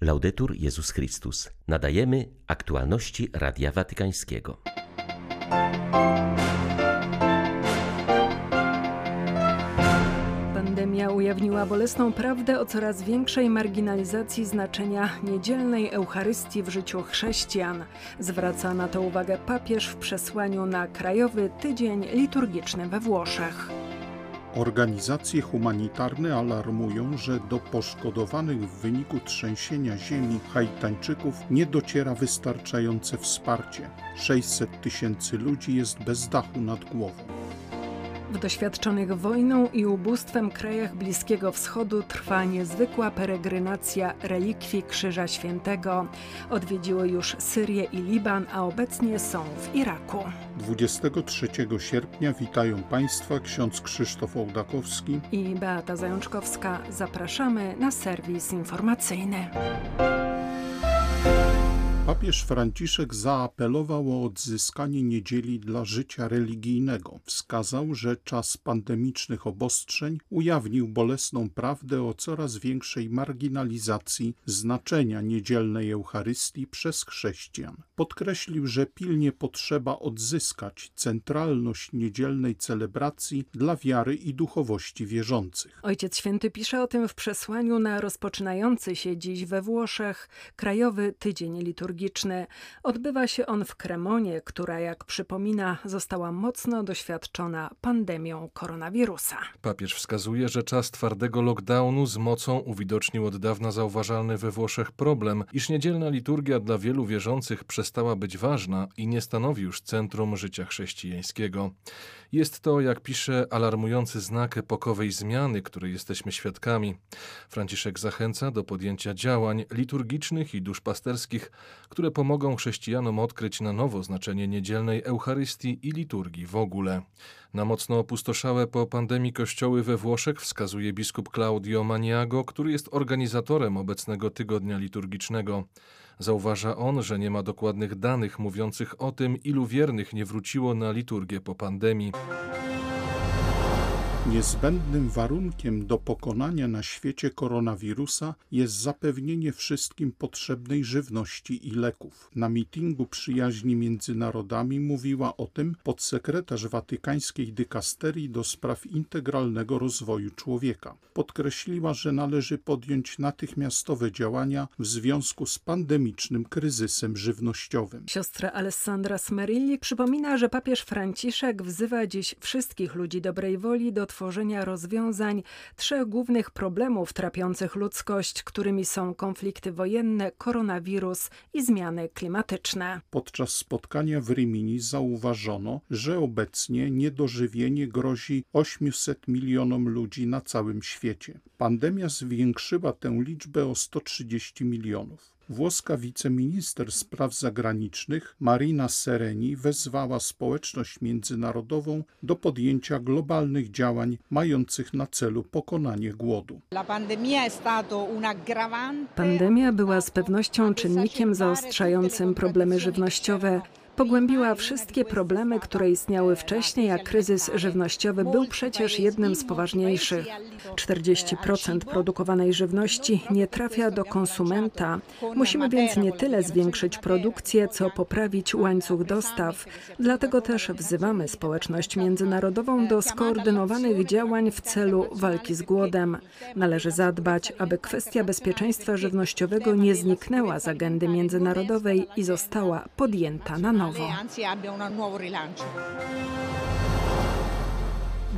Laudetur Jezus Chrystus. Nadajemy aktualności Radia Watykańskiego. Pandemia ujawniła bolesną prawdę o coraz większej marginalizacji znaczenia niedzielnej Eucharystii w życiu chrześcijan. Zwraca na to uwagę papież w przesłaniu na Krajowy Tydzień Liturgiczny we Włoszech. Organizacje humanitarne alarmują, że do poszkodowanych w wyniku trzęsienia ziemi Haitańczyków nie dociera wystarczające wsparcie. 600 tysięcy ludzi jest bez dachu nad głową. W doświadczonych wojną i ubóstwem krajach Bliskiego Wschodu trwa niezwykła peregrinacja relikwii Krzyża Świętego. Odwiedziły już Syrię i Liban, a obecnie są w Iraku. 23 sierpnia witają Państwa ksiądz Krzysztof Ołdakowski i Beata Zajączkowska. Zapraszamy na serwis informacyjny. Papież Franciszek zaapelował o odzyskanie niedzieli dla życia religijnego. Wskazał, że czas pandemicznych obostrzeń ujawnił bolesną prawdę o coraz większej marginalizacji znaczenia niedzielnej Eucharystii przez chrześcijan. Podkreślił, że pilnie potrzeba odzyskać centralność niedzielnej celebracji dla wiary i duchowości wierzących. Ojciec Święty pisze o tym w przesłaniu na rozpoczynający się dziś we Włoszech Krajowy Tydzień Liturgii liturgiczny. Odbywa się on w Kremonie, która, jak przypomina, została mocno doświadczona pandemią koronawirusa. Papież wskazuje, że czas twardego lockdownu z mocą uwidocznił od dawna zauważalny we Włoszech problem, iż niedzielna liturgia dla wielu wierzących przestała być ważna i nie stanowi już centrum życia chrześcijańskiego. Jest to, jak pisze, alarmujący znak epokowej zmiany, której jesteśmy świadkami. Franciszek zachęca do podjęcia działań liturgicznych i duszpasterskich, które pomogą chrześcijanom odkryć na nowo znaczenie niedzielnej Eucharystii i liturgii w ogóle. Na mocno opustoszałe po pandemii kościoły we Włoszech wskazuje biskup Claudio Maniago, który jest organizatorem obecnego tygodnia liturgicznego. Zauważa on, że nie ma dokładnych danych mówiących o tym, ilu wiernych nie wróciło na liturgię po pandemii. Niezbędnym warunkiem do pokonania na świecie koronawirusa jest zapewnienie wszystkim potrzebnej żywności i leków. Na mitingu przyjaźni między narodami mówiła o tym podsekretarz watykańskiej dykasterii do spraw integralnego rozwoju człowieka. Podkreśliła, że należy podjąć natychmiastowe działania w związku z pandemicznym kryzysem żywnościowym. Siostra Alessandra Smerilli przypomina, że papież Franciszek wzywa dziś wszystkich ludzi dobrej woli do tworzenia rozwiązań trzech głównych problemów trapiących ludzkość, którymi są konflikty wojenne, koronawirus i zmiany klimatyczne. Podczas spotkania w Rimini zauważono, że obecnie niedożywienie grozi 800 milionom ludzi na całym świecie. Pandemia zwiększyła tę liczbę o 130 milionów. Włoska wiceminister spraw zagranicznych Marina Sereni wezwała społeczność międzynarodową do podjęcia globalnych działań mających na celu pokonanie głodu. Pandemia była z pewnością czynnikiem zaostrzającym problemy żywnościowe pogłębiła wszystkie problemy, które istniały wcześniej, a kryzys żywnościowy był przecież jednym z poważniejszych. 40% produkowanej żywności nie trafia do konsumenta. Musimy więc nie tyle zwiększyć produkcję, co poprawić łańcuch dostaw. Dlatego też wzywamy społeczność międzynarodową do skoordynowanych działań w celu walki z głodem. Należy zadbać, aby kwestia bezpieczeństwa żywnościowego nie zniknęła z agendy międzynarodowej i została podjęta na nowo nowo.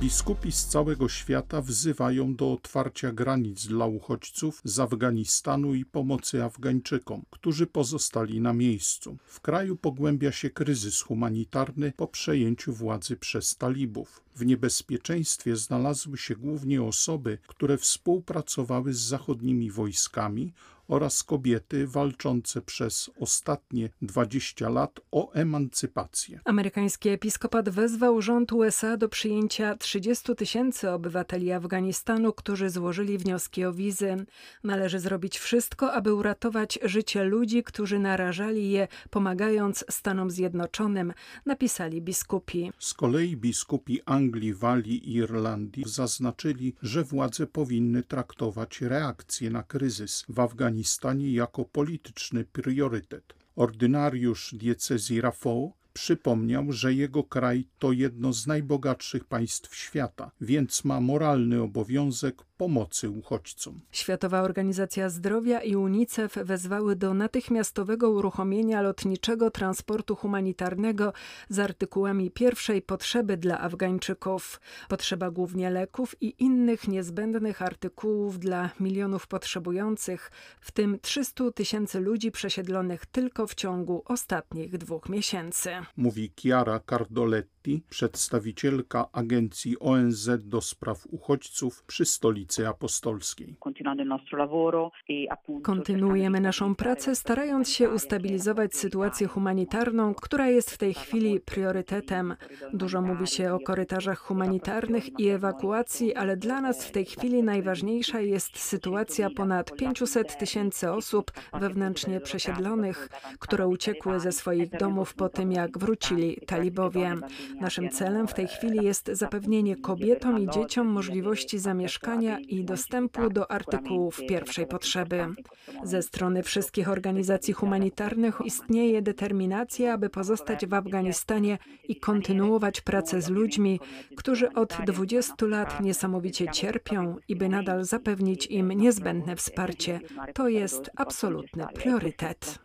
Biskupi z całego świata wzywają do otwarcia granic dla uchodźców z Afganistanu i pomocy Afgańczykom, którzy pozostali na miejscu. W kraju pogłębia się kryzys humanitarny po przejęciu władzy przez talibów. W niebezpieczeństwie znalazły się głównie osoby, które współpracowały z zachodnimi wojskami oraz kobiety walczące przez ostatnie 20 lat o emancypację. Amerykański episkopat wezwał rząd USA do przyjęcia 30 tysięcy obywateli Afganistanu, którzy złożyli wnioski o wizy. Należy zrobić wszystko, aby uratować życie ludzi, którzy narażali je, pomagając Stanom Zjednoczonym, napisali biskupi. Z kolei biskupi Anglii, Walii i Irlandii zaznaczyli, że władze powinny traktować reakcję na kryzys w Afganistanie Afganistanie jako polityczny priorytet. Ordynariusz diecezji Rafał przypomniał, że jego kraj to jedno z najbogatszych państw świata, więc ma moralny obowiązek pomocy uchodźcom. Światowa Organizacja Zdrowia i UNICEF wezwały do natychmiastowego uruchomienia lotniczego transportu humanitarnego z artykułami pierwszej potrzeby dla Afgańczyków. Potrzeba głównie leków i innych niezbędnych artykułów dla milionów potrzebujących, w tym 300 tysięcy ludzi przesiedlonych tylko w ciągu ostatnich dwóch miesięcy. Mówi Chiara Cardoletti, przedstawicielka Agencji ONZ do spraw uchodźców przy Stolicy Apostolskiej. Kontynuujemy naszą pracę, starając się ustabilizować sytuację humanitarną, która jest w tej chwili priorytetem. Dużo mówi się o korytarzach humanitarnych i ewakuacji, ale dla nas w tej chwili najważniejsza jest sytuacja ponad 500 tysięcy osób wewnętrznie przesiedlonych, które uciekły ze swoich domów po tym, jak wrócili talibowie. Naszym celem w tej chwili jest zapewnienie kobietom i dzieciom możliwości zamieszkania i dostępu do artykułów pierwszej potrzeby. Ze strony wszystkich organizacji humanitarnych istnieje determinacja, aby pozostać w Afganistanie i kontynuować pracę z ludźmi, którzy od 20 lat niesamowicie cierpią i by nadal zapewnić im niezbędne wsparcie. To jest absolutny priorytet.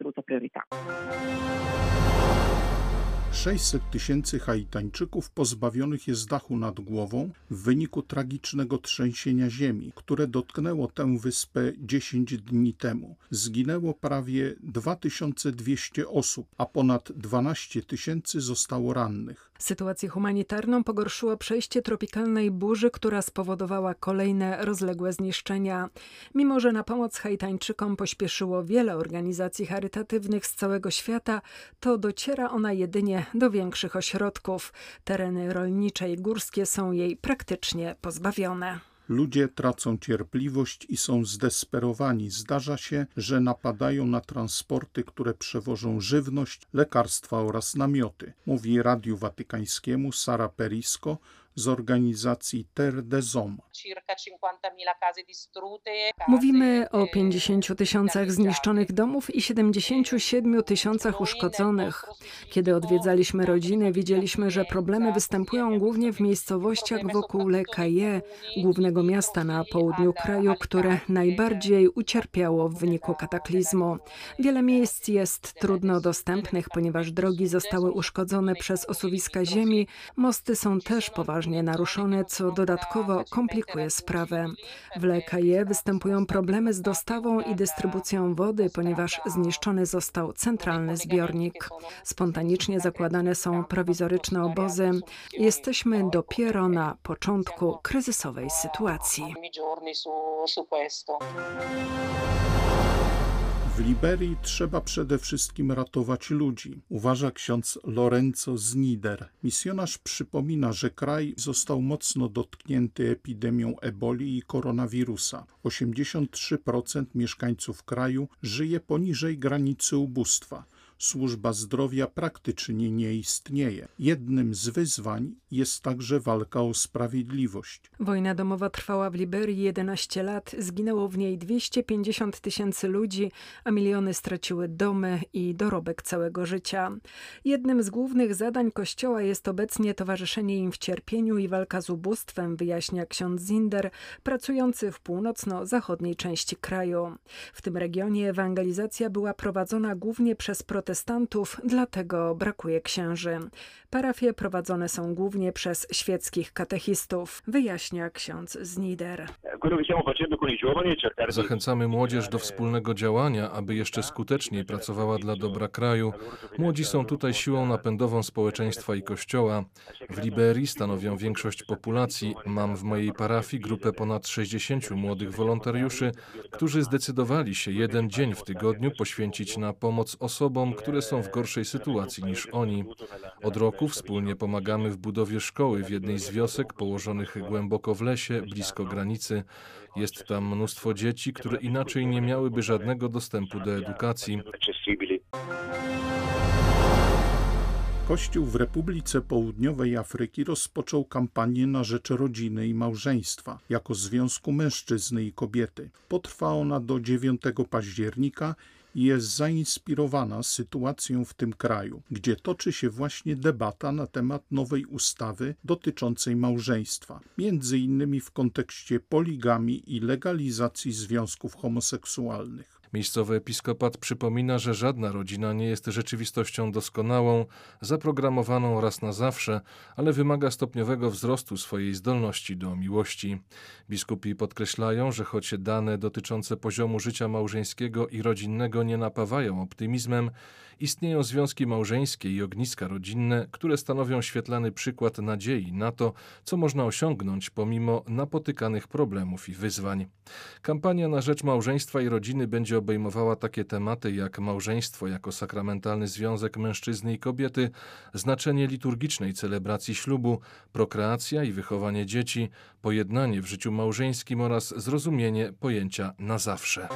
600 tysięcy Haitańczyków pozbawionych jest dachu nad głową w wyniku tragicznego trzęsienia ziemi, które dotknęło tę wyspę 10 dni temu. Zginęło prawie 2200 osób, a ponad 12 tysięcy zostało rannych. Sytuację humanitarną pogorszyło przejście tropikalnej burzy, która spowodowała kolejne rozległe zniszczenia. Mimo, że na pomoc Haitańczykom pośpieszyło wiele organizacji charytatywnych z całego świata, to dociera ona jedynie do większych ośrodków. Tereny rolnicze i górskie są jej praktycznie pozbawione. Ludzie tracą cierpliwość i są zdesperowani. Zdarza się, że napadają na transporty, które przewożą żywność, lekarstwa oraz namioty, mówi Radiu Watykańskiemu Sara Perisco, z organizacji Terre des Hommes. Mówimy o 50 tysiącach zniszczonych domów i 77 tysiącach uszkodzonych. Kiedy odwiedzaliśmy rodziny, widzieliśmy, że problemy występują głównie w miejscowościach wokół Le Caille, głównego miasta na południu kraju, które najbardziej ucierpiało w wyniku kataklizmu. Wiele miejsc jest trudno dostępnych, ponieważ drogi zostały uszkodzone przez osuwiska ziemi, mosty są też poważne poważnie naruszone, co dodatkowo komplikuje sprawę. W Lekaje występują problemy z dostawą i dystrybucją wody, ponieważ zniszczony został centralny zbiornik. Spontanicznie zakładane są prowizoryczne obozy. Jesteśmy dopiero na początku kryzysowej sytuacji. W Liberii trzeba przede wszystkim ratować ludzi, uważa ksiądz Lorenzo Znider. Misjonarz przypomina, że kraj został mocno dotknięty epidemią eboli i koronawirusa. 83% mieszkańców kraju żyje poniżej granicy ubóstwa służba zdrowia praktycznie nie istnieje. Jednym z wyzwań jest także walka o sprawiedliwość. Wojna domowa trwała w Liberii 11 lat, zginęło w niej 250 tysięcy ludzi, a miliony straciły domy i dorobek całego życia. Jednym z głównych zadań Kościoła jest obecnie towarzyszenie im w cierpieniu i walka z ubóstwem, wyjaśnia ksiądz Zinder, pracujący w północno-zachodniej części kraju. W tym regionie ewangelizacja była prowadzona głównie przez protestantów protestantów, dlatego brakuje księży. Parafie prowadzone są głównie przez świeckich katechistów, wyjaśnia ksiądz Znider. Zachęcamy młodzież do wspólnego działania, aby jeszcze skuteczniej pracowała dla dobra kraju. Młodzi są tutaj siłą napędową społeczeństwa i kościoła. W Liberii stanowią większość populacji. Mam w mojej parafii grupę ponad 60 młodych wolontariuszy, którzy zdecydowali się jeden dzień w tygodniu poświęcić na pomoc osobom, które są w gorszej sytuacji niż oni. Od roku wspólnie pomagamy w budowie szkoły w jednej z wiosek położonych głęboko w lesie, blisko granicy. Jest tam mnóstwo dzieci, które inaczej nie miałyby żadnego dostępu do edukacji. Kościół w Republice Południowej Afryki rozpoczął kampanię na rzecz rodziny i małżeństwa jako związku mężczyzny i kobiety. Potrwa ona do 9 października jest zainspirowana sytuacją w tym kraju, gdzie toczy się właśnie debata na temat nowej ustawy dotyczącej małżeństwa, między innymi w kontekście poligami i legalizacji związków homoseksualnych. Miejscowy episkopat przypomina, że żadna rodzina nie jest rzeczywistością doskonałą, zaprogramowaną raz na zawsze, ale wymaga stopniowego wzrostu swojej zdolności do miłości. Biskupi podkreślają, że choć dane dotyczące poziomu życia małżeńskiego i rodzinnego nie napawają optymizmem, istnieją związki małżeńskie i ogniska rodzinne, które stanowią świetlany przykład nadziei na to, co można osiągnąć pomimo napotykanych problemów i wyzwań. Kampania na rzecz małżeństwa i rodziny będzie obejmowała takie tematy jak małżeństwo jako sakramentalny związek mężczyzny i kobiety, znaczenie liturgicznej celebracji ślubu, prokreacja i wychowanie dzieci, pojednanie w życiu małżeńskim oraz zrozumienie pojęcia na zawsze.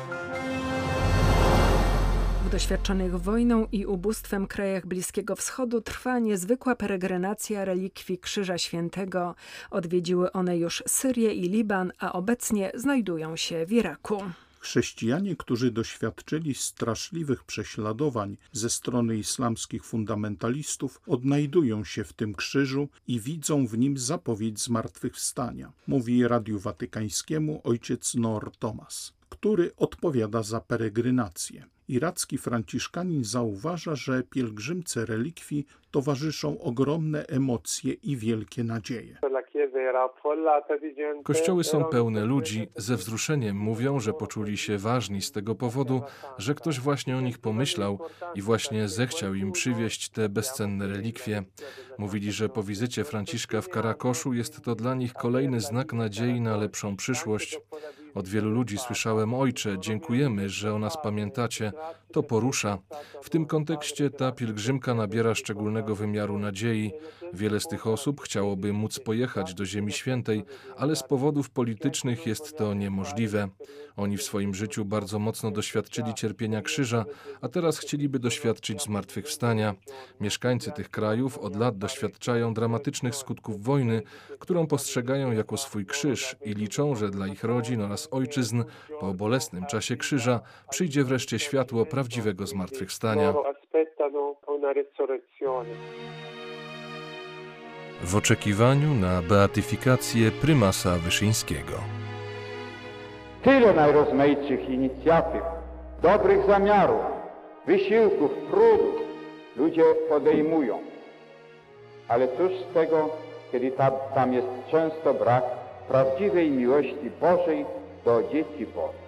W doświadczonych wojną i ubóstwem krajach Bliskiego Wschodu trwa niezwykła peregrinacja relikwii Krzyża Świętego. Odwiedziły one już Syrię i Liban, a obecnie znajdują się w Iraku. Chrześcijanie, którzy doświadczyli straszliwych prześladowań ze strony islamskich fundamentalistów, odnajdują się w tym krzyżu i widzą w nim zapowiedź zmartwychwstania, mówi Radiu Watykańskiemu ojciec Nor Thomas, który odpowiada za peregrinację. Iracki franciszkanin zauważa, że pielgrzymce relikwii towarzyszą ogromne emocje i wielkie nadzieje. Kościoły są pełne ludzi, ze wzruszeniem mówią, że poczuli się ważni z tego powodu, że ktoś właśnie o nich pomyślał i właśnie zechciał im przywieźć te bezcenne relikwie. Mówili, że po wizycie Franciszka w Karakoszu jest to dla nich kolejny znak nadziei na lepszą przyszłość. Od wielu ludzi słyszałem: Ojcze, dziękujemy, że o nas pamiętacie. To porusza. W tym kontekście ta pielgrzymka nabiera szczególnego wymiaru nadziei. Wiele z tych osób chciałoby móc pojechać do Ziemi Świętej, ale z powodów politycznych jest to niemożliwe. Oni w swoim życiu bardzo mocno doświadczyli cierpienia krzyża, a teraz chcieliby doświadczyć zmartwychwstania. Mieszkańcy tych krajów od lat doświadczają dramatycznych skutków wojny, którą postrzegają jako swój krzyż i liczą, że dla ich rodzin oraz ojczyzn po bolesnym czasie krzyża przyjdzie wreszcie światło prawdziwego zmartwychwstania. W oczekiwaniu na beatyfikację prymasa Wyszyńskiego. Tyle najrozmaitszych inicjatyw, dobrych zamiarów, wysiłków, trudów ludzie podejmują. Ale cóż z tego, kiedy tam, tam jest często brak prawdziwej miłości Bożej do dzieci Bożych.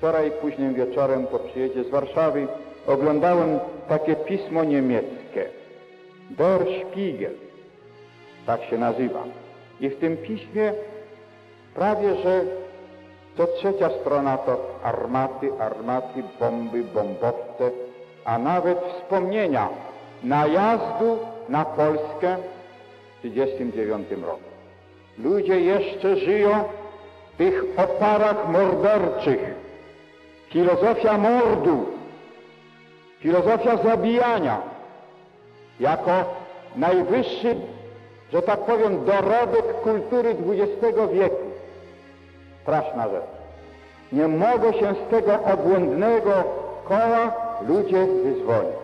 Wczoraj późnym wieczorem po przyjeździe z Warszawy oglądałem takie pismo niemieckie. Der Spiegel, tak się nazywa. I w tym piśmie prawie, że co trzecia strona to armaty, armaty, bomby, bombowce, a nawet wspomnienia najazdu na Polskę w 1939 roku. Ludzie jeszcze żyją w tych oparach morderczych. Filozofia mordu, filozofia zabijania jako najwyższy, że tak powiem, dorobek kultury XX wieku. Straszna rzecz. Nie mogą się z tego obłędnego koła ludzie wyzwolić.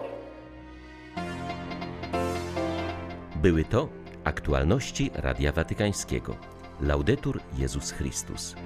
Były to aktualności Radia Watykańskiego. Laudetur Jezus Chrystus.